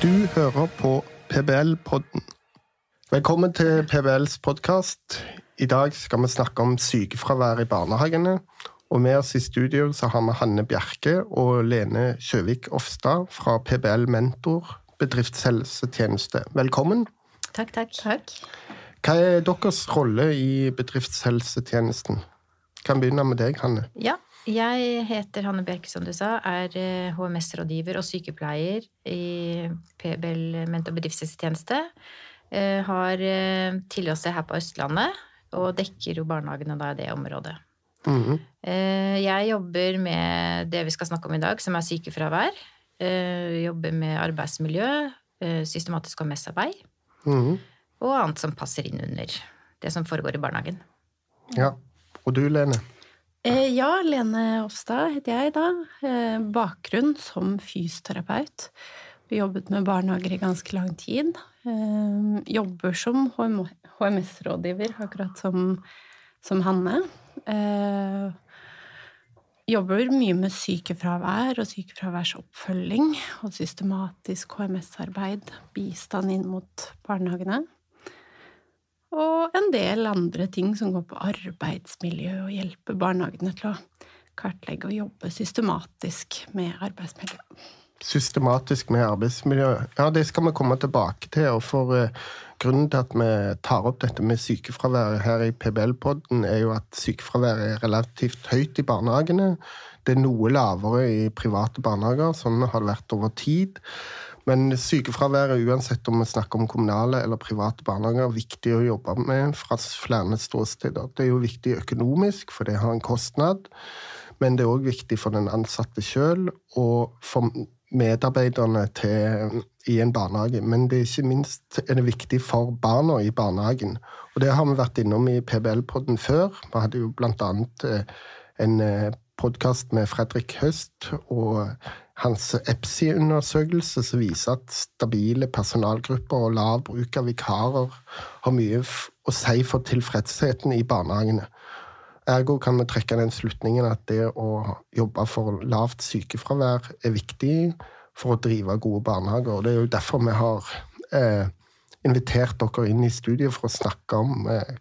Du hører på PBL-podden. Velkommen til PBLs podkast. I dag skal vi snakke om sykefravær i barnehagene. Og med oss i studio så har vi Hanne Bjerke og Lene Kjøvik Ofstad fra PBL Mentor bedriftshelsetjeneste. Velkommen. Takk, takk. takk. Hva er deres rolle i bedriftshelsetjenesten? Kan begynne med deg, Hanne. Ja, jeg heter Hanne Bjerke, som du sa, er HMS-rådgiver og sykepleier i PBL Mentor bedriftshelsetjeneste. Eh, har eh, tilholdssted her på Østlandet og dekker jo barnehagene da i det området. Mm -hmm. Jeg jobber med det vi skal snakke om i dag, som er sykefravær. Jobber med arbeidsmiljø, systematisk HMS-arbeid. Mm -hmm. Og annet som passer inn under det som foregår i barnehagen. Ja. Og du, Lene? Eh, ja, Lene Offstad heter jeg da. Eh, bakgrunn som fysioterapeut. Vi jobbet med barnehager i ganske lang tid. Eh, jobber som HMS-rådgiver, akkurat som, som Hanne. Jobber mye med sykefravær og sykefraværsoppfølging og systematisk HMS-arbeid. Bistand inn mot barnehagene. Og en del andre ting som går på arbeidsmiljø og hjelpe barnehagene til å kartlegge og jobbe systematisk med arbeidsmiljø. Systematisk med arbeidsmiljø. Ja, det skal vi komme tilbake til. og for uh, Grunnen til at vi tar opp dette med sykefravær her i PBL-podden, er jo at sykefraværet er relativt høyt i barnehagene. Det er noe lavere i private barnehager. Sånn har det vært over tid. Men sykefraværet, uansett om vi snakker om kommunale eller private barnehager, er viktig å jobbe med fra flere ståsteder. Det er jo viktig økonomisk, for det har en kostnad. Men det er òg viktig for den ansatte sjøl og for medarbeiderne til, i en barnehage. Men det er ikke minst er det viktig for barna i barnehagen. Og det har vi vært innom i PBL-podden før. Vi hadde jo annet eh, en eh, podkast med Fredrik Høst og hans EPSI-undersøkelse som viser at stabile personalgrupper og lav bruk av vikarer har mye å si for tilfredsheten i barnehagene. Ergo kan vi trekke den slutningen at det å jobbe for lavt sykefravær er viktig for å drive gode barnehager. og Det er jo derfor vi har eh, invitert dere inn i studiet for å snakke om eh,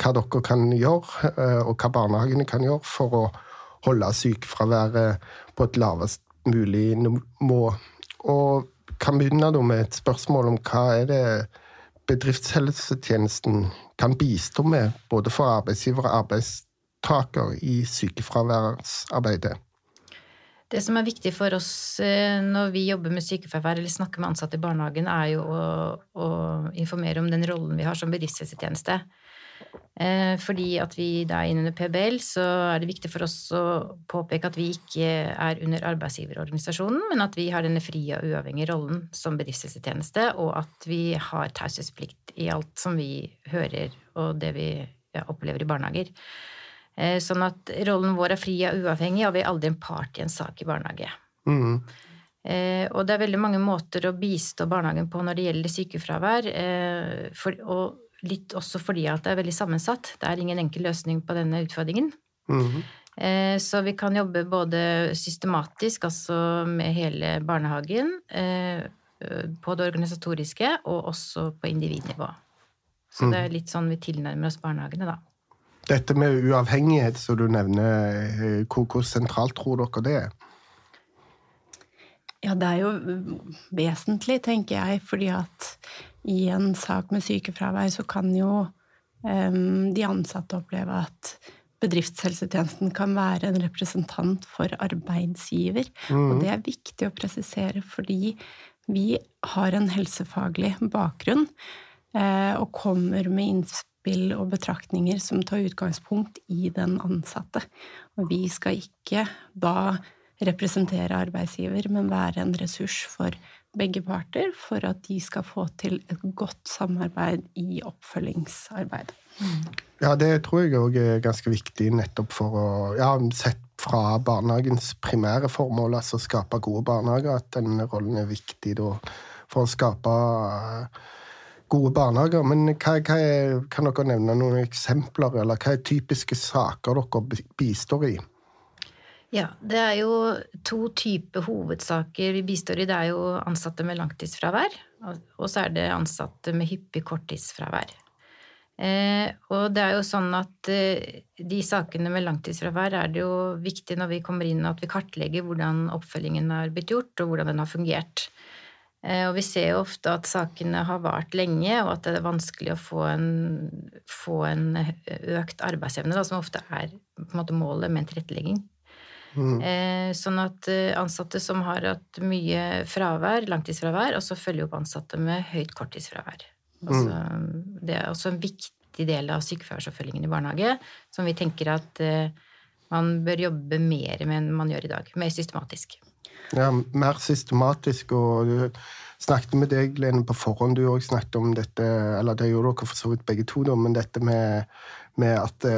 hva dere kan gjøre, eh, og hva barnehagene kan gjøre for å holde sykefraværet på et lavest mulig nivå. Og kan begynne med et spørsmål om hva er det bedriftshelsetjenesten kan bistå med, både for arbeidsgiver og arbeidstaker, i sykefraværsarbeidet? Det som er viktig for oss eh, når vi jobber med sykefravær eller snakker med ansatte i barnehagen, er jo å, å informere om den rollen vi har som bedriftshelsetjeneste. Eh, fordi at vi da er inne under PBL, så er det viktig for oss å påpeke at vi ikke er under arbeidsgiverorganisasjonen, men at vi har denne frie og uavhengige rollen som bedriftshelsetjeneste, og at vi har taushetsplikt i alt som vi hører og det vi ja, opplever i barnehager. Eh, sånn at rollen vår er fri og uavhengig, og vi er aldri en part i en sak i barnehage. Mm. Eh, og det er veldig mange måter å bistå barnehagen på når det gjelder sykefravær. For, og Litt også fordi at det er veldig sammensatt. Det er ingen enkel løsning på denne utfordringen. Mm -hmm. Så vi kan jobbe både systematisk, altså med hele barnehagen, eh, på det organisatoriske, og også på individnivå. Så det er mhm. litt sånn vi tilnærmer oss barnehagene, da. Dette med uavhengighet som du nevner, eh, hvor, hvor sentralt tror dere det er? Ja, det er jo vesentlig, tenker jeg, fordi at i en sak med sykefravær så kan jo um, de ansatte oppleve at bedriftshelsetjenesten kan være en representant for arbeidsgiver. Mm. Og det er viktig å presisere fordi vi har en helsefaglig bakgrunn eh, og kommer med innspill og betraktninger som tar utgangspunkt i den ansatte. Og vi skal ikke da representere arbeidsgiver, men være en ressurs for begge parter for at de skal få til et godt samarbeid i oppfølgingsarbeidet. Mm. Ja, det tror jeg òg er ganske viktig nettopp for å ja, Sett fra barnehagens primære formål, altså skape gode barnehager, at den rollen er viktig da, for å skape eh, gode barnehager. Men hva, hva er, kan dere nevne noen eksempler, eller hva er typiske saker dere bistår i? Ja, det er jo to typer hovedsaker vi bistår i. Det er jo ansatte med langtidsfravær, og så er det ansatte med hyppig korttidsfravær. Eh, og det er jo sånn at eh, de sakene med langtidsfravær er det jo viktig når vi kommer inn at vi kartlegger hvordan oppfølgingen har blitt gjort, og hvordan den har fungert. Eh, og vi ser jo ofte at sakene har vart lenge, og at det er vanskelig å få en, få en økt arbeidsevne, da, som ofte er måte målet med en tilrettelegging. Mm. Eh, sånn at eh, ansatte som har hatt mye fravær, langtidsfravær, også følger opp ansatte med høyt korttidsfravær. Altså, mm. Det er også en viktig del av sykefraværsoppfølgingen i barnehage, som vi tenker at eh, man bør jobbe mer med enn man gjør i dag. Mer systematisk. Ja, mer systematisk. Og du snakket med deg, Lene, på forhånd. Du òg snakket om dette, eller det gjorde dere for så vidt begge to, men dette med, med at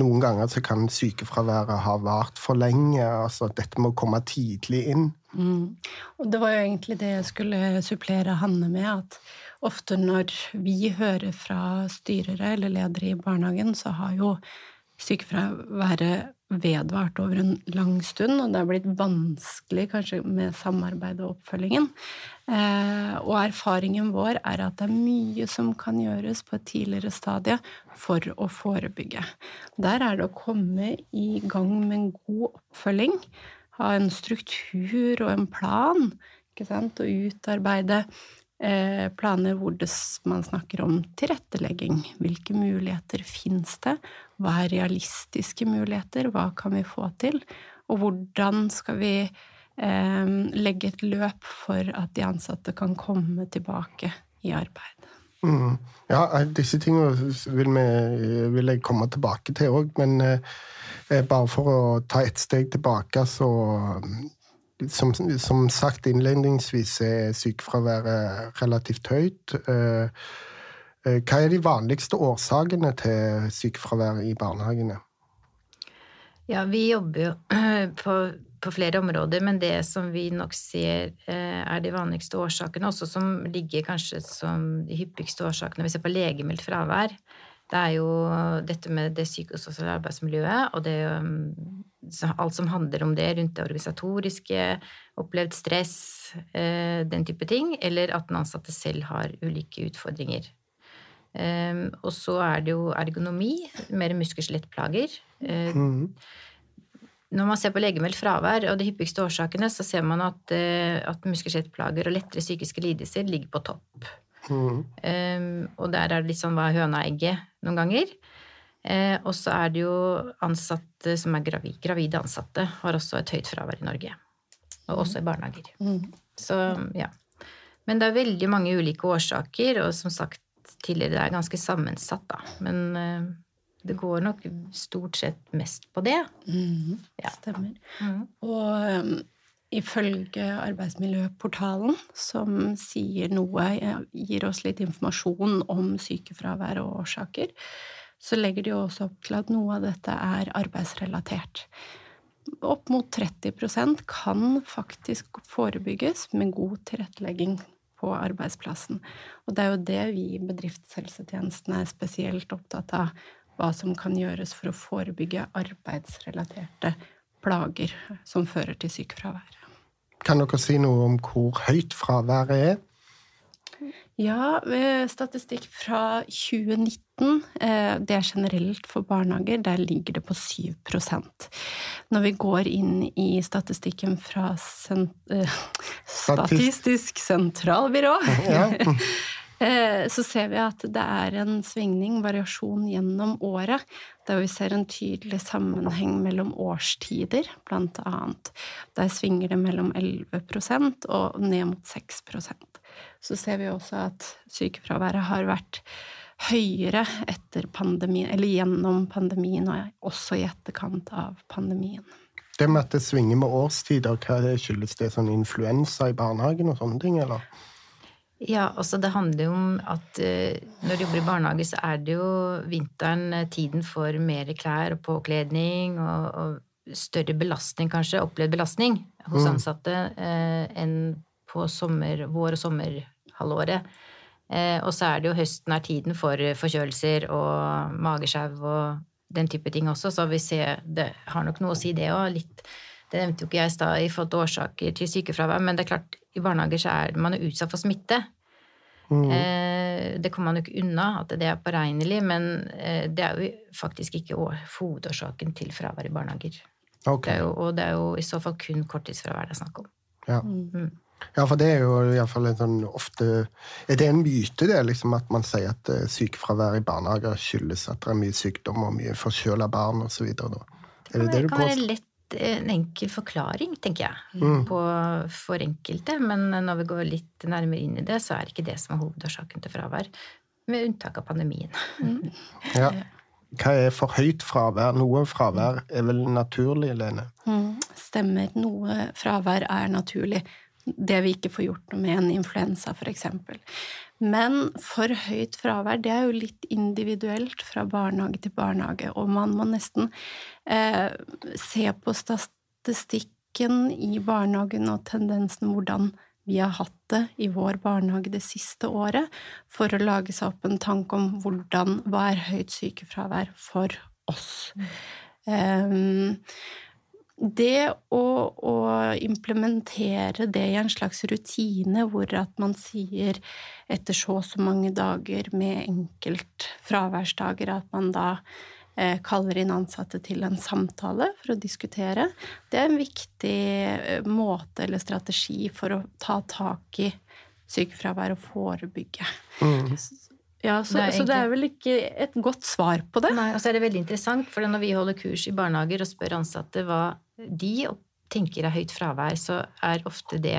noen ganger så kan sykefraværet ha vart for lenge. altså at Dette må komme tidlig inn. Mm. Og Det var jo egentlig det jeg skulle supplere Hanne med. At ofte når vi hører fra styrere eller ledere i barnehagen, så har jo sykefraværet vedvart over en lang stund, og det har blitt vanskelig kanskje med samarbeid og oppfølgingen. Eh, og erfaringen vår er at det er mye som kan gjøres på et tidligere stadie for å forebygge. Der er det å komme i gang med en god oppfølging, ha en struktur og en plan, ikke sant, og utarbeide planer hvor man snakker om tilrettelegging. Hvilke muligheter fins det? Hva er realistiske muligheter? Hva kan vi få til? Og hvordan skal vi eh, legge et løp for at de ansatte kan komme tilbake i arbeid? Mm. Ja, disse tingene vil, vi, vil, jeg komme tilbake til òg, men eh, eh, bare for å ta et steg tilbake, så som, som, sagt innledningsvis er sykefraværet relativt høyt. Eh, eh, hva er de vanligste årsakene til sykefravær i barnehagene? Ja, vi jobber jo på, på, flere områder, men det som vi nok ser eh, er de vanligste årsakene, også som ligger kanskje som de hyppigste årsakene vi ser på legemeldt fravær, det er jo dette med det psykososiale arbeidsmiljøet og det alt som handler om det rundt det organisatoriske, opplevd stress, eh, den type ting, eller at den ansatte selv har ulike utfordringer. Ehm, og så er det jo ergonomi, mer muskel-skjelettplager. Eh, mm. Når man ser på legemeldt fravær og de hyppigste årsakene, så ser man at, eh, at muskel-skjelettplager og lettere psykiske lidelser ligger på topp. Mm. Um, og der er det litt sånn hva er høna og egget noen ganger. Eh, og så er det jo ansatte som er gravid, gravide ansatte, har også et høyt fravær i Norge. Og også i barnehager. Mm. Så ja. Men det er veldig mange ulike årsaker, og som sagt tidligere, det er ganske sammensatt, da. Men eh, det går nok stort sett mest på det. Mm. Ja. Stemmer. Mm. Og um, ifølge Arbeidsmiljøportalen, som sier noe, gir oss litt informasjon om sykefravær og årsaker, så legger de også opp til at noe av dette er arbeidsrelatert. Opp mot 30% kan faktisk forebygges med god tilrettelegging på arbeidsplassen. Og det er jo det vi i bedriftshelsetjenesten er spesielt opptatt av. Hva som kan gjøres for å forebygge arbeidsrelaterte plager som fører til sykefravær. Kan dere si noe om hvor høyt fraværet er? Ja, statistikk fra 2019, eh, det er generelt for barnehager, der ligger det på 7% Når vi går inn i statistikken fra eh, Statistisk sentralbyrå, ja. Eh, så ser vi at det er en svingning, variasjon, gjennom året, der vi ser en tydelig sammenheng mellom årstider, blant annet. Der svinger det mellom 11% og ned mot 6% Så ser vi også at sykefraværet har vært høyere etter pandemien, eller gjennom pandemien, og også i etterkant av pandemien. Det med at det svinger med årstider, hva skyldes det? Sånn influensa i barnehagen og sånne ting, eller? Ja, altså det handler jo om at uh, når du jobber i barnehage, så er det jo vinteren uh, tiden for mer klær og påkledning og, og større belastning, kanskje, opplevd belastning hos mm. ansatte uh, enn på sommer, vår- og sommerhalvåret. og så er det jo høsten er tiden for forkjølelser og mageskjev og den type ting også, så vi ser Det har nok noe å si, det òg. Det nevnte jo ikke jeg i stad i forhold til årsaker til sykefravær, men det er klart, i barnehager så er man jo utsatt for smitte. Mm. Eh, det kommer man jo ikke unna, at det er påregnelig, men eh, det er jo faktisk ikke hovedårsaken til fravær i barnehager. Okay. Det jo, og det er jo i så fall kun korttidsfravær det er snakk om. Ja. Mm. ja. for det er jo iallfall en sånn ofte Er det en myte, det, liksom, at man sier at uh, sykefravær i barnehager skyldes at det er mye sykdom og mye forkjøla barn osv.? Det kan, det, det kan være lett en enkel forklaring, tenker jeg, mm. på, for enkelte. Men når vi går litt nærmere inn i det, så er det ikke det som er hovedårsaken til fravær. Med unntak av pandemien. Mm. Ja hva er for høyt fravær? Noe fravær er vel naturlig, Lene? Mm, stemmer. Noe fravær er naturlig. Det vi ikke får gjort noe med en influensa, f.eks. Men for høyt fravær, det er jo litt individuelt fra barnehage til barnehage, og man må nesten eh, se på statistikken i barnehagen og tendensen hvordan vi har hatt det i vår barnehage det siste året, for å lage seg opp en tanke om hvordan, hva er høyt sykefravær for oss. Um, det å, å, implementere det i en slags rutine hvor at man sier etter så og så mange dager med enkelt fraværsdager at man da Eh, kaller inn ansatte til en samtale for å diskutere. Det er en viktig eh, måte eller strategi for å ta tak i sykefravær og forebygge. Mm. Ja, så det, egentlig... så det, er vel ikke et godt svar på det. Nei, og så er det veldig interessant, for når vi holder kurs i barnehager og spør ansatte hva de tenker er høyt fravær, så er ofte det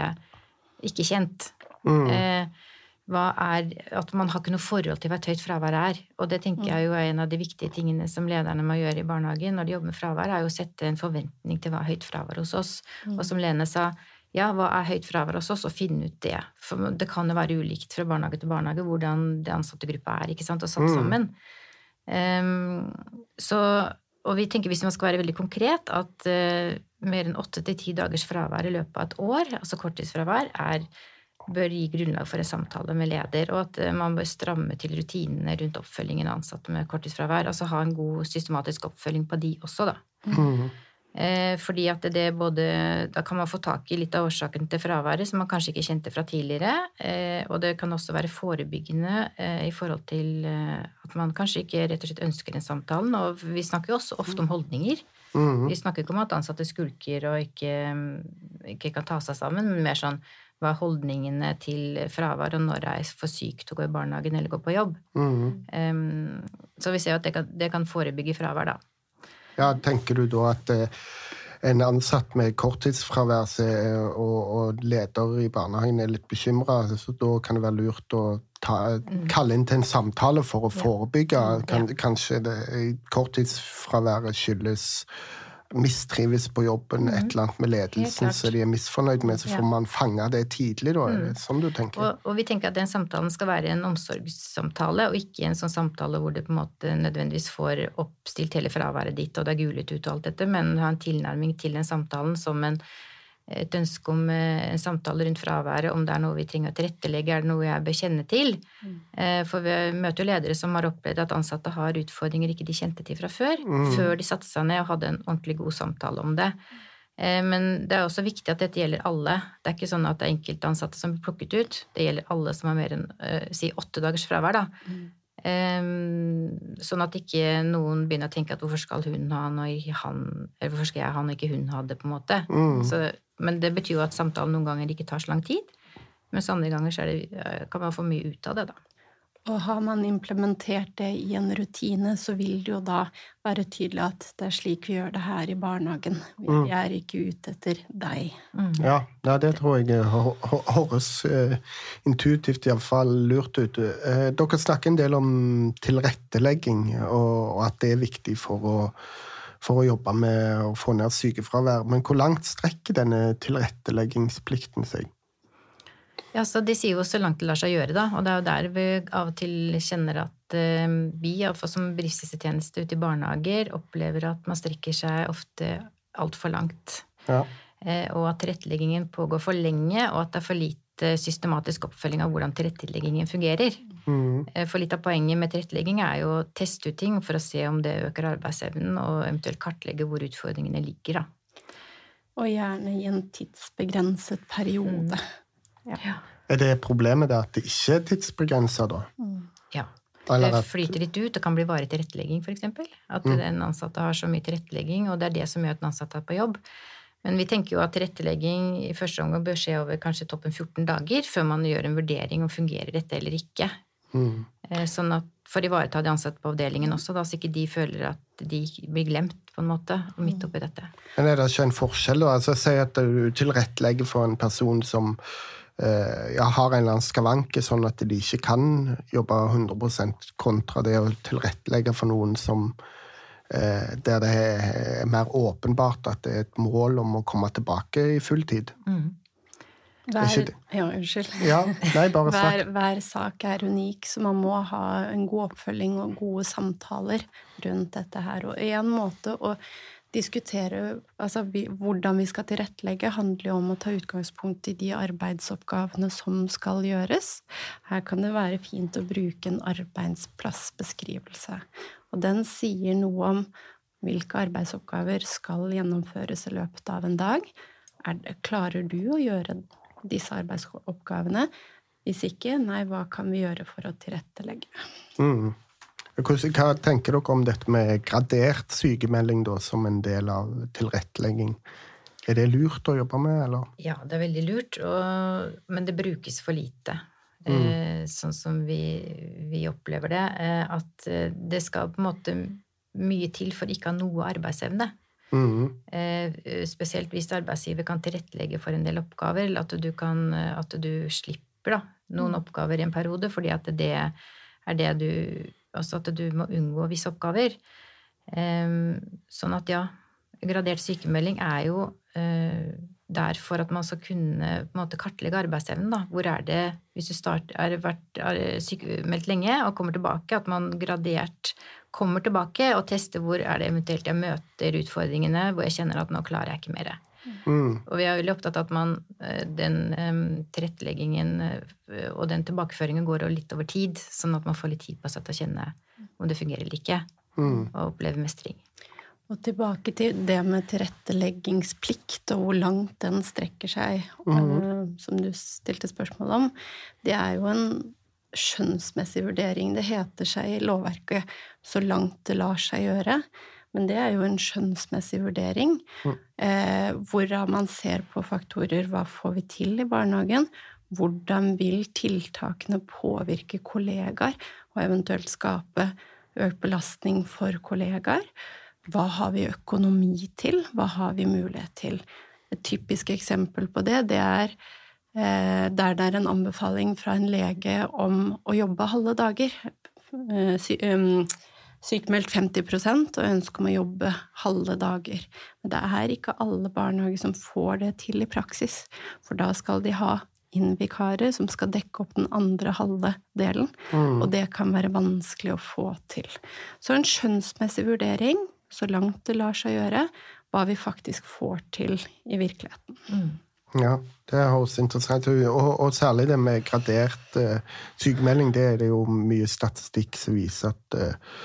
ikke kjent. Mm. Eh, er, at man har ikke noe forhold til hva et høyt fravær er. Og det tenker jeg jo er en av de viktige tingene som lederne må gjøre i barnehagen når de jobber med fravær, er jo å sette en forventning til hva høyt fravær hos oss. Mm. Og som Lene sa, ja, hva er høyt fravær hos oss, og finne ut det. For det kan jo være ulikt fra barnehage til barnehage hvordan det ansatte gruppa er, ikke sant, og satt mm. sammen. Um, så, og vi tenker, hvis man skal være veldig konkret, at uh, mer enn åtte til ti dagers fravær i løpet av et år, altså korttidsfravær, er bør gi grunnlag for en samtale med leder, og at uh, man bør stramme til rutinene rundt oppfølgingen av ansatte med korttidsfravær. Altså ha en god systematisk oppfølging på de også, da. Mm. Eh, fordi at det både Da kan man få tak i litt av årsaken til fraværet som man kanskje ikke kjente fra tidligere. Eh, og det kan også være forebyggende eh, i forhold til at man kanskje ikke rett og slett ønsker en samtale. Og vi snakker jo også ofte om holdninger. Mm. Vi snakker ikke om at ansatte skulker og ikke, ikke kan ta seg sammen, men mer sånn hva er holdningene til fravær, og når jeg er for syk til å gå i barnehagen eller gå på jobb. Mm. Um, så vi ser at det kan, det kan, forebygge fravær, da. Ja, tenker du da at eh, en ansatt med korttidsfravær og, og, leder i barnehagen er litt bekymra, så da kan det være lurt å ta, mm. kalle inn til en samtale for å forebygge? Mm, kan. Kanskje det, korttidsfraværet skyldes mistrives på jobben, et mhm. eller annet med ledelsen som de er misfornøyd med, så får ja. man fange det tidlig, da? Mm. sånn du tenker? Og, og, vi tenker at den samtalen skal være en omsorgssamtale, og ikke en sånn samtale hvor det på en måte nødvendigvis får oppstilt hele fraværet ditt, og det er gulet ut og alt dette, men ha en tilnærming til den samtalen som en et ønske om eh, en samtale rundt fraværet, om det er noe vi trenger å tilrettelegge, er det noe jeg bør kjenne til? Mm. Eh, for vi møter jo ledere som har opplevd at ansatte har utfordringer ikke de kjente til fra før, mm. før de satte seg ned og hadde en ordentlig god samtale om det. Eh, men det er også viktig at dette gjelder alle. Det er ikke sånn at det er enkelte ansatte som blir plukket ut. Det gjelder alle som har mer enn si åtte dagers fravær, da. Mm. sånn at ikke noen begynner å tenke at hvorfor skal hun ha ikke han Eller hvorfor skal jeg ha og ikke hun ha det, på en måte. Mm. Så men det betyr jo at samtalen noen ganger ikke tar så lang tid. Mens andre ganger det, eh, kan man få mye ut av det, da. Og har man implementert det i en rutine, så vil det jo da være tydelig at det er slik vi gjør det her i barnehagen. Vi mm. er ikke ute etter deg. Mm. Ja, det tror jeg høres uh, intuitivt iallfall lurt ut. Uh, dere snakker en del om tilrettelegging, og, og at det er viktig for å for å jobbe med å få ned sykefravær. Men hvor langt strekker denne tilretteleggingsplikten seg? Ja, så De sier jo så langt det lar seg gjøre, da. Og det er jo der vi av og til kjenner at uh, vi, iallfall som bedriftshelsetjeneste ute i barnehager, opplever at man strekker seg ofte altfor langt. Ja. Uh, og at tilretteleggingen pågår for lenge, og at det er for lite systematisk oppfølging av hvordan tilretteleggingen fungerer. Mm. Eh, For litt av poenget med tilrettelegging er jo å teste ut ting for å se om det øker arbeidsevnen, og eventuelt kartlegge hvor utfordringene ligger, da. Og gjerne i en tidsbegrenset periode. Ja. Er det problemet det at det ikke er tidsbegrensa, da? ja. Eller Det flyter litt ut og kan bli varig tilrettelegging, f.eks. At Mm. den ansatte har så mye tilrettelegging, og det er det som gjør at den ansatte er på jobb. Men vi tenker jo at tilrettelegging i første omgang bør skje over kanskje toppen 14 dager, før man gjør en vurdering om fungerer dette eller ikke. Mm. Sånn at For å ivareta de ansatte på avdelingen også, da, så ikke de føler at de blir glemt, på en måte, midt oppi dette. Men er det ikke en forskjell? da? Altså, Si at du tilrettelegger for en person som eh, har en eller annen skavanke, sånn at de ikke kan jobbe 100% kontra det å tilrettelegge for noen som eh, der det er mer åpenbart at det er et mål om å komme tilbake i full tid. Mm. Hver, det. ja, unnskyld. Ja, nei, Hver, hver sak er unik, så man må ha en god oppfølging og gode samtaler rundt dette her. Og en måte å diskutere altså, vi, hvordan vi skal tilrettelegge, handler jo om å ta utgangspunkt i de arbeidsoppgavene som skal gjøres. Her kan det være fint å bruke en arbeidsplassbeskrivelse. Og den sier noe om hvilke arbeidsoppgaver skal gjennomføres i løpet av en dag. Er det, klarer du å gjøre disse arbeidsoppgavene? Hvis ikke, nei, hva kan vi gjøre for å tilrettelegge? Mm. Hva tenker dere om dette med gradert sykemelding da, som en del av tilrettelegging? Er det lurt å jobbe med, eller? Ja, det er veldig lurt, og, men det brukes for lite. Mm. Eh, sånn som vi, vi opplever det. Eh, at eh, det skal på en måte mye til for ikke å ha noe arbeidsevne. Mm. Eh, spesielt hvis arbeidsgiver kan tilrettelegge for en del oppgaver, eller at du, kan, at du slipper da, noen oppgaver i en periode, fordi at det er det du Altså at du må unngå visse oppgaver. Eh, sånn at ja, gradert sykemelding er jo eh, der for at man skal kunne måte kartlegge arbeidsevnen. Da. Hvor er det, hvis du start, er vært er sykemeldt lenge og kommer tilbake, at man gradert kommer tilbake og tester hvor er det eventuelt jeg møter utfordringene, hvor jeg kjenner at nå klarer jeg ikke mer. Mm. Og vi er veldig opptatt av at man, den um, tilretteleggingen uh, og den tilbakeføringen går litt over tid, sånn at man får litt tid på seg til å kjenne om det fungerer eller ikke, Mm. og oppleve mestring. Og tilbake til det med tilretteleggingsplikt og hvor langt den strekker seg, eh, som du stilte spørsmål om. Det er jo en skjønnsmessig vurdering. Det heter seg i lovverket 'så langt det lar seg gjøre'. Men det er jo en skjønnsmessig vurdering, eh, hvorav man ser på faktorer hva får vi til i barnehagen, hvordan vil tiltakene påvirke kollegaer, og eventuelt skape økt belastning for kollegaer. Hva har vi økonomi til? Hva har vi mulighet til? Et typisk eksempel på det, det er der det er en anbefaling fra en lege om å jobbe halve dager. Eh, sy sykemeldt 50% og ønske om å jobbe halve dager. Men det er ikke alle barnehager som får det til i praksis, for da skal de ha inn vikarer som skal dekke opp den andre halve delen, og det kan være vanskelig å få til. Så en skjønnsmessig vurdering, så langt det lar seg gjøre, hva vi faktisk får til i virkeligheten. Mm. Ja, det høres interessant ut. Og, og særlig det med gradert uh, sykemelding, det er det jo mye statistikk som viser at uh,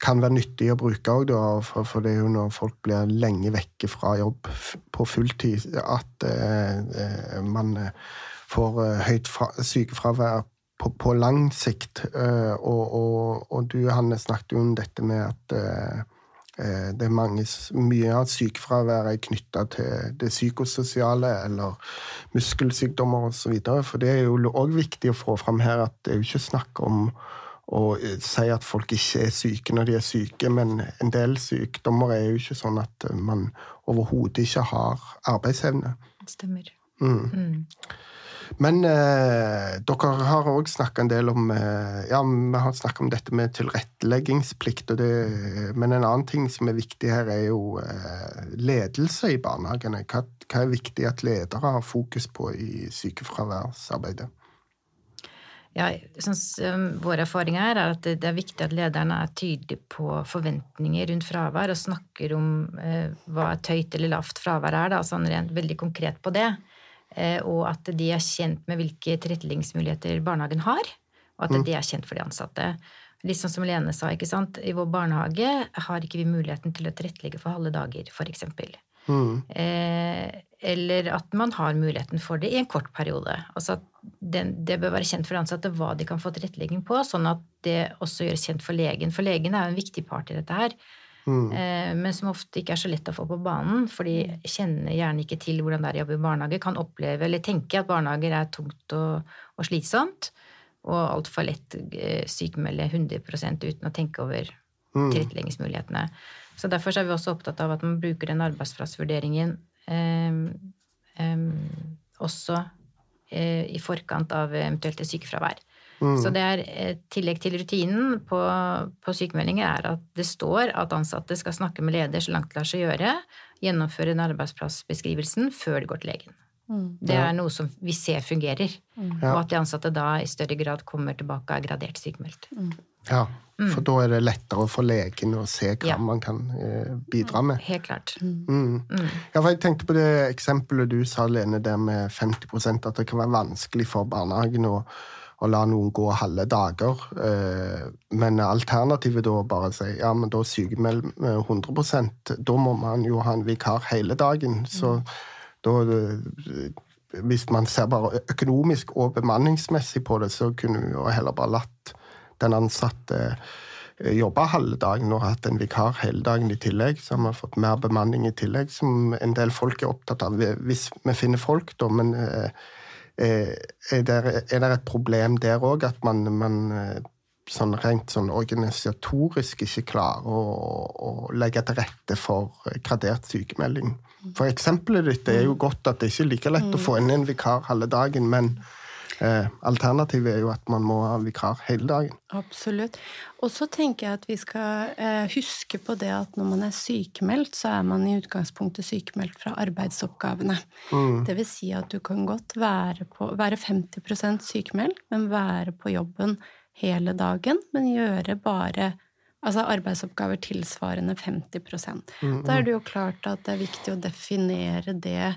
kan være nyttig å bruke òg, for, for det er jo når folk blir lenge vekke fra jobb på fulltid, at uh, man får høyt fra, sykefravær på, på, lang sikt. Og, og, og, du, Hanne, snakket jo om dette med at det er mange, mye av sykefraværet er knytta til det psykososiale eller muskelsykdommer osv. For det er jo òg viktig å få fram her at det er jo ikke snakk om å si at folk ikke er syke når de er syke, men en del sykdommer er jo ikke sånn at man overhodet ikke har arbeidsevne. Stemmer. Mm. Mm. Men eh, dere har òg snakka en del om eh, Ja, vi har snakka om dette med tilretteleggingsplikt, det, men en annen ting som er viktig her, er jo eh, ledelse i barnehagene. Hva, hva, er viktig at ledere har fokus på i sykefraværsarbeidet? Ja, sånn, Vår erfaring er at det er viktig at lederne er tydelige på forventninger rundt fravær, og snakker om eh, hva et høyt eller lavt fravær er, da, sånn rent veldig konkret på det. Og at de er kjent med hvilke tilretteleggingsmuligheter barnehagen har. og at de er kjent for de ansatte. Litt sånn som Lene sa, ikke sant. I vår barnehage har ikke vi muligheten til å tilrettelegge for halve dager, eksempel. Mm. Eh, eller at man har muligheten for det i en kort periode. Altså at den, det bør være kjent for de ansatte hva de kan få tilrettelegging på, sånn at det også gjøres kjent for legen. For legen er jo en viktig part i dette her. Mm. Eh, men som ofte ikke er så lett å få på banen, for de kjenner gjerne ikke til hvordan det er å jobbe i barnehage, kan oppleve eller tenke at barnehager er tungt og, og slitsomt, og altfor lett sykemelde sykmelde 100 uten å tenke over Mm. tilretteleggingsmulighetene. Så derfor er vi også opptatt av at man bruker den arbeidsplassvurderingen eh, eh, også eh, i forkant av eventuelt sykefravær. Mm. Så det er tillegg til rutinen på, på sykemeldinger er at det står at ansatte skal snakke med leder så langt det lar seg gjøre, gjennomføre den arbeidsplassbeskrivelsen før de går til legen. Mm. Det er noe som vi ser fungerer, mm. og at de ansatte da i større grad kommer tilbake og er gradert sykemeldt. Ja, for da er det lettere for legen å se hva Ja. man kan eh, bidra med. Helt klart. Mm. Ja, for jeg tenkte på det eksempelet du sa, Lene, der med 50% at det kan være vanskelig for barnehagen å, å la noen gå halve dager. Eh, men alternativet da bare si ja, men da sykemelder vi 100 Da må man jo ha en vikar hele dagen. Så da eh, Hvis man ser bare økonomisk og bemanningsmessig på det, så kunne vi jo heller bare latt den ansatte eh, jobbe halve dagen og hatt en vikar hele dagen i tillegg, så har vi fått mer bemanning i tillegg, som en del folk er opptatt av. Hvis vi finner folk, da, men eh, eh, er det, er det et problem der òg, at man, man eh, sånn rent sånn organisatorisk ikke klarer å, å legge til rette for gradert sykemelding? For eksempelet ditt er jo godt at det ikke er like lett å få inn en vikar halve dagen, men eh, alternativet er jo at man må ha vikar hele dagen. Absolutt. Og så tenker jeg at vi skal eh, huske på det at når man er sykemeldt, så er man i utgangspunktet sykemeldt fra arbeidsoppgavene. Mm. Det vil si at du kan godt være, på, være 50% sykemeldt, men være på jobben hele dagen, men gjøre bare altså arbeidsoppgaver tilsvarende 50 Da er det jo klart at det er viktig å definere det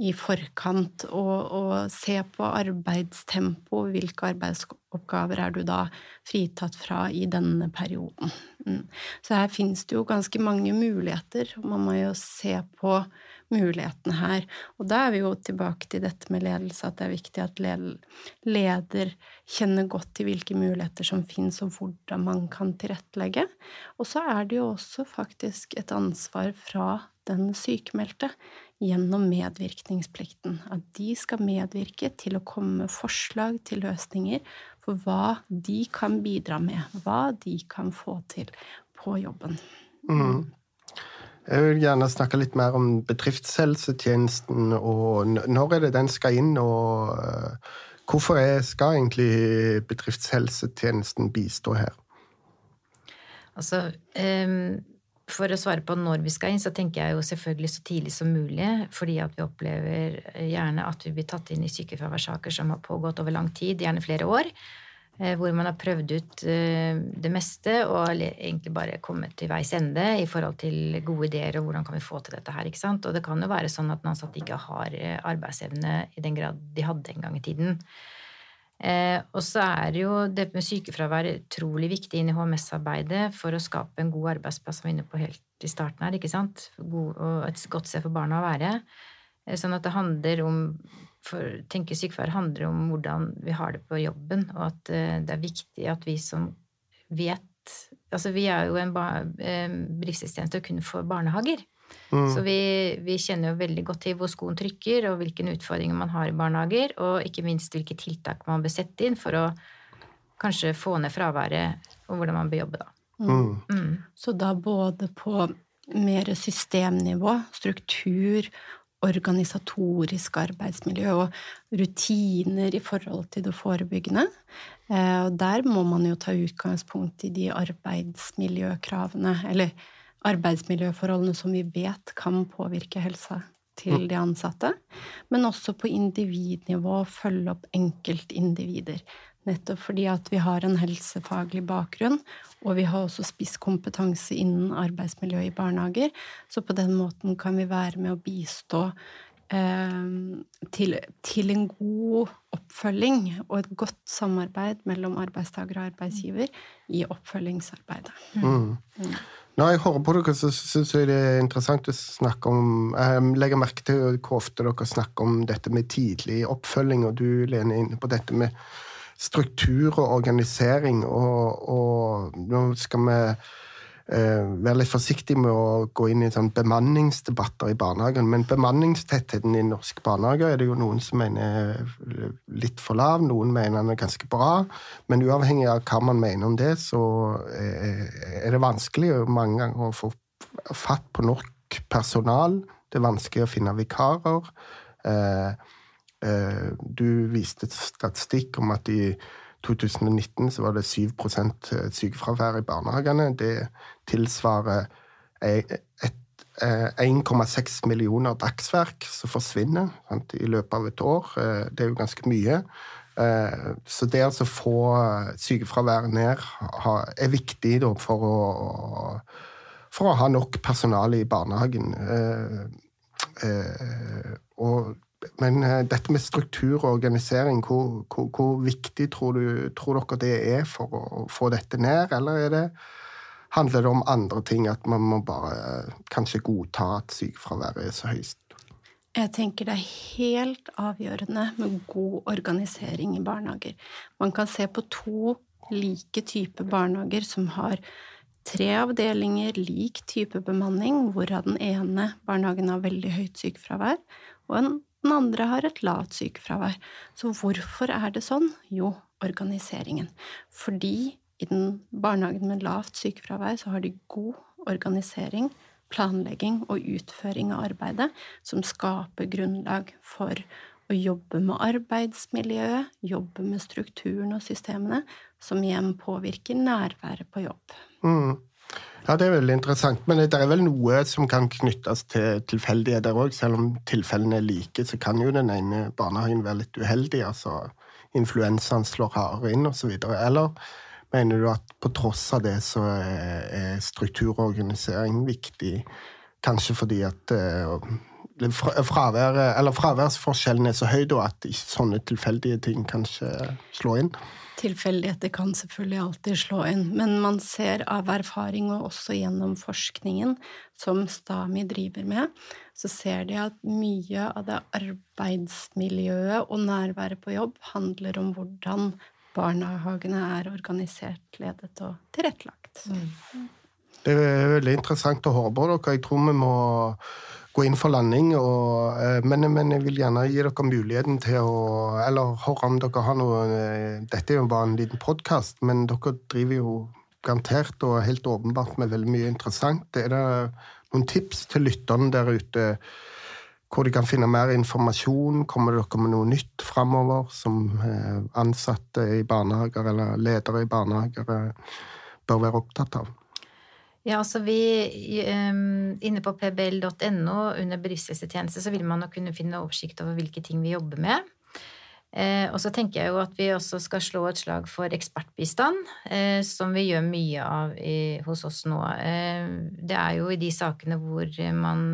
i forkant og, og se på arbeidstempo. Hvilke arbeidsoppgaver er du da fritatt fra i denne perioden? Mm. Så her finnes det jo ganske mange muligheter, og man må jo se på mulighetene her. Og da er vi jo tilbake til dette med ledelse, at det er viktig at leder kjenner godt til hvilke muligheter som finnes, og hvordan man kan tilrettelegge. Og så er det jo også faktisk et ansvar fra den sykemeldte gjennom medvirkningsplikten. At de skal medvirke til å komme med forslag til løsninger for hva de kan bidra med, hva de kan få til på jobben. Mm. Jeg vil gjerne snakke litt mer om bedriftshelsetjenesten, og når er det den skal inn, og uh, hvorfor er, skal egentlig bedriftshelsetjenesten bistå her? Altså, um, for å svare på når vi skal inn, så tenker jeg jo selvfølgelig så tidlig som mulig, fordi at vi opplever gjerne at vi blir tatt inn i sykefraværssaker som har pågått over lang tid, gjerne flere år, hvor man har prøvd ut det meste og egentlig bare kommet til veis ende i forhold til gode ideer og hvordan kan vi få til dette her, ikke sant. Og det kan jo være sånn at den ansatte ikke har arbeidsevne i den grad de hadde en gang i tiden. Eh, og så er jo det med sykefravær utrolig viktig inn i HMS-arbeidet for å skape en god arbeidsplass, som vi er inne på helt i starten her, ikke sant? God, og et godt sted for barna å være. Eh, sånn at det handler om for tenke sykefravær handler om hvordan vi har det på jobben, og at eh, det er viktig at vi som vet Altså, vi er jo en bedriftstjeneste kun for barnehager. Mm. Så vi, vi, kjenner jo veldig godt til hvor skoen trykker, og hvilke utfordringer man har i barnehager, og ikke minst hvilke tiltak man bør sette inn for å kanskje få ned fraværet, og hvordan man bør jobbe da. Mm. Mm. Så da både på mer systemnivå, struktur, organisatorisk arbeidsmiljø og rutiner i forhold til det forebyggende. Og der må man jo ta utgangspunkt i de arbeidsmiljøkravene, eller arbeidsmiljøforholdene som vi vet kan påvirke helsa til de ansatte, men også på individnivå følge opp enkeltindivider. Nettopp fordi at vi har en helsefaglig bakgrunn, og vi har også spisskompetanse innen arbeidsmiljø i barnehager. Så på den måten kan vi være med å bistå til, til, en god oppfølging og et godt samarbeid mellom arbeidstaker og arbeidsgiver i oppfølgingsarbeidet. Mm. Mm. Når jeg hører på dere, så syns jeg det er interessant å snakke om Jeg legger merke til hvor ofte dere snakker om dette med tidlig oppfølging, og du, Lene, er inne på dette med struktur og organisering, og, og nå skal vi være litt forsiktig med å gå inn i sånn bemanningsdebatter i barnehagen. Men bemanningstettheten i norske barnehager er det jo noen som mener er litt for lav, noen mener den er ganske bra. Men uavhengig av hva man mener om det, så er det vanskelig mange ganger å få fatt på nok personal. Det er vanskelig å finne vikarer. Eh, eh, du viste statistikk om at i 2019 så var det 7 eh, sykefravær i barnehagene. Det tilsvarer 1,6 eh, millioner dagsverk som forsvinner sant, i løpet av et år. Eh, det er jo ganske mye. Så det å få sykefraværet ned er viktig for å, for å ha nok personale i barnehagen. Og men uh, dette med struktur og organisering, hvor, hvor, hvor viktig tror, du, tror, dere det er for å få dette ned? Eller det, handler det om andre ting, at man må bare uh, kanskje godta at sykefraværet er så høyst? Jeg tenker det er helt avgjørende med god organisering i barnehager. Man kan se på to like typer barnehager som har tre avdelinger, lik type bemanning, hvorav den ene barnehagen har veldig høyt sykefravær, og en den andre har et lavt sykefravær. Så hvorfor er det sånn? Jo, organiseringen. Fordi i den barnehagen med lavt sykefravær så har de god organisering, planlegging og utføring av arbeidet som skaper grunnlag for å jobbe med arbeidsmiljøet, jobbe med strukturen og systemene, som igjen påvirker nærværet på jobb. Mm. Ja, det er veldig interessant. Men det er vel noe som kan knyttes til tilfeldigheter òg. Selv om tilfellene er like, så kan jo den ene barnehagen være litt uheldig. altså Influensaen slår hardere inn, osv. Eller mener du at på tross av det så er struktur og organisering viktig? Kanskje fordi at uh, fravær, fraværsforskjellen er så høy da, at sånne tilfeldige ting kanskje slår inn? Tilfeldigheter kan selvfølgelig alltid slå inn, men man ser av erfaring, og også gjennom forskningen som STAMI driver med, så ser de at mye av det arbeidsmiljøet og nærværet på jobb handler om hvordan barnehagene er organisert, ledet og tilrettelagt. Mm. Det er veldig interessant å høre på dere. Jeg tror vi må gå inn for landing. Og, eh, men, men, jeg vil gjerne gi dere muligheten til å Eller høre om dere har noe eh, Dette er jo bare en liten podkast, men dere driver jo garantert og helt åpenbart med veldig mye interessant. Er det noen tips til lytterne der ute? Hvor de kan finne mer informasjon? Kommer dere med noe nytt framover som eh, ansatte i barnehager eller ledere i barnehager bør være opptatt av? Ja, altså vi um, Inne på pbl.no under bedriftshelsetjeneste så vil man kunne finne oversikt over hvilke ting vi jobber med. Eh, og så tenker jeg jo at vi også skal slå et slag for ekspertbistand, eh, som vi gjør mye av hos oss nå. Eh, det er jo i de sakene hvor man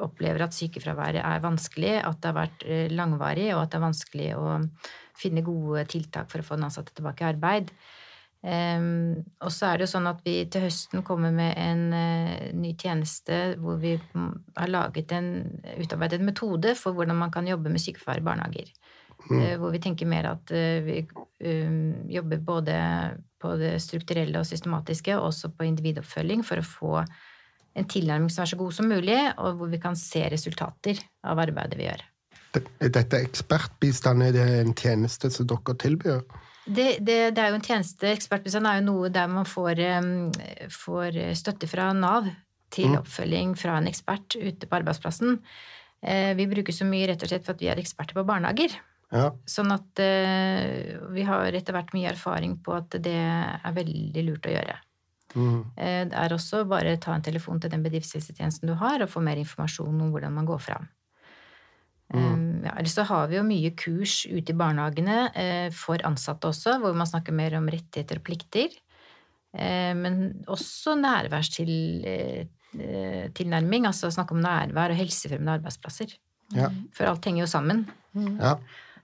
opplever at sykefraværet er vanskelig, at det har vært langvarig, og at det er vanskelig å finne gode tiltak for å få den ansatte tilbake i arbeid. Um, og så er det jo sånn at vi til høsten kommer med en uh, ny tjeneste hvor vi har laget en, utarbeidet en metode for hvordan man kan jobbe med sykefravær i barnehager. Mm. Uh, hvor vi tenker mer at uh, vi um, jobber både på det strukturelle og systematiske, og også på individoppfølging, for å få en tilnærming som er så god som mulig, og hvor vi kan se resultater av arbeidet vi gjør. Dette ekspertbistand, er det en tjeneste som dere tilbyr? Det, det, det, er jo en tjeneste. Ekspertbistand er jo noe der man får, får støtte fra Nav til mm. oppfølging fra en ekspert ute på arbeidsplassen. Eh, vi bruker så mye rett og slett for at vi er eksperter på barnehager. Ja. Sånn at uh, vi har etter hvert mye erfaring på at det er veldig lurt å gjøre. Mm. Uh, det er også bare ta en telefon til den bedriftshelsetjenesten du har, og få mer informasjon om hvordan man går fram. Mm. Ja, så har vi jo mye kurs ute i barnehagene eh, for ansatte også, hvor man snakker mer om rettigheter og plikter. Eh, men også nærværstilnærming, eh, altså snakke om nærvær og helsefremmende arbeidsplasser. Ja. For alt henger jo sammen. Ja.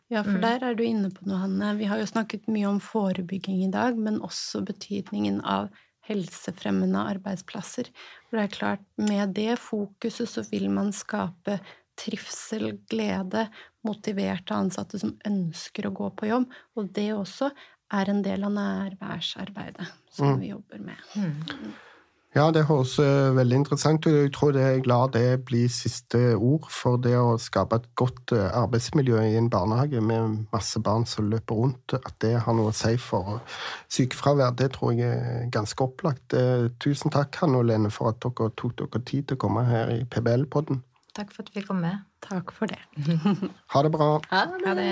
Ja, for Mm. der er du inne på noe, Hanne. Vi har jo snakket mye om forebygging i dag, men også betydningen av helsefremmende arbeidsplasser. For det er klart, med det fokuset så vil man skape trivsel, glede, motiverte ansatte som ønsker å gå på jobb. Og det også er en del av nærværsarbeidet som Mm. vi jobber med. Ja, det høres eh, veldig interessant ut. Jeg tror det er glad det blir siste ord for det å skape et godt eh, arbeidsmiljø i en barnehage med masse barn som løper rundt. At det har noe å si for sykefravær, det tror jeg er ganske opplagt. Eh, Tusen takk, Hanne og Lene, for at dere tok dere tid til å komme her i PBL-podden. Takk for at vi fikk komme. Takk for det. Ha det bra. Ha det.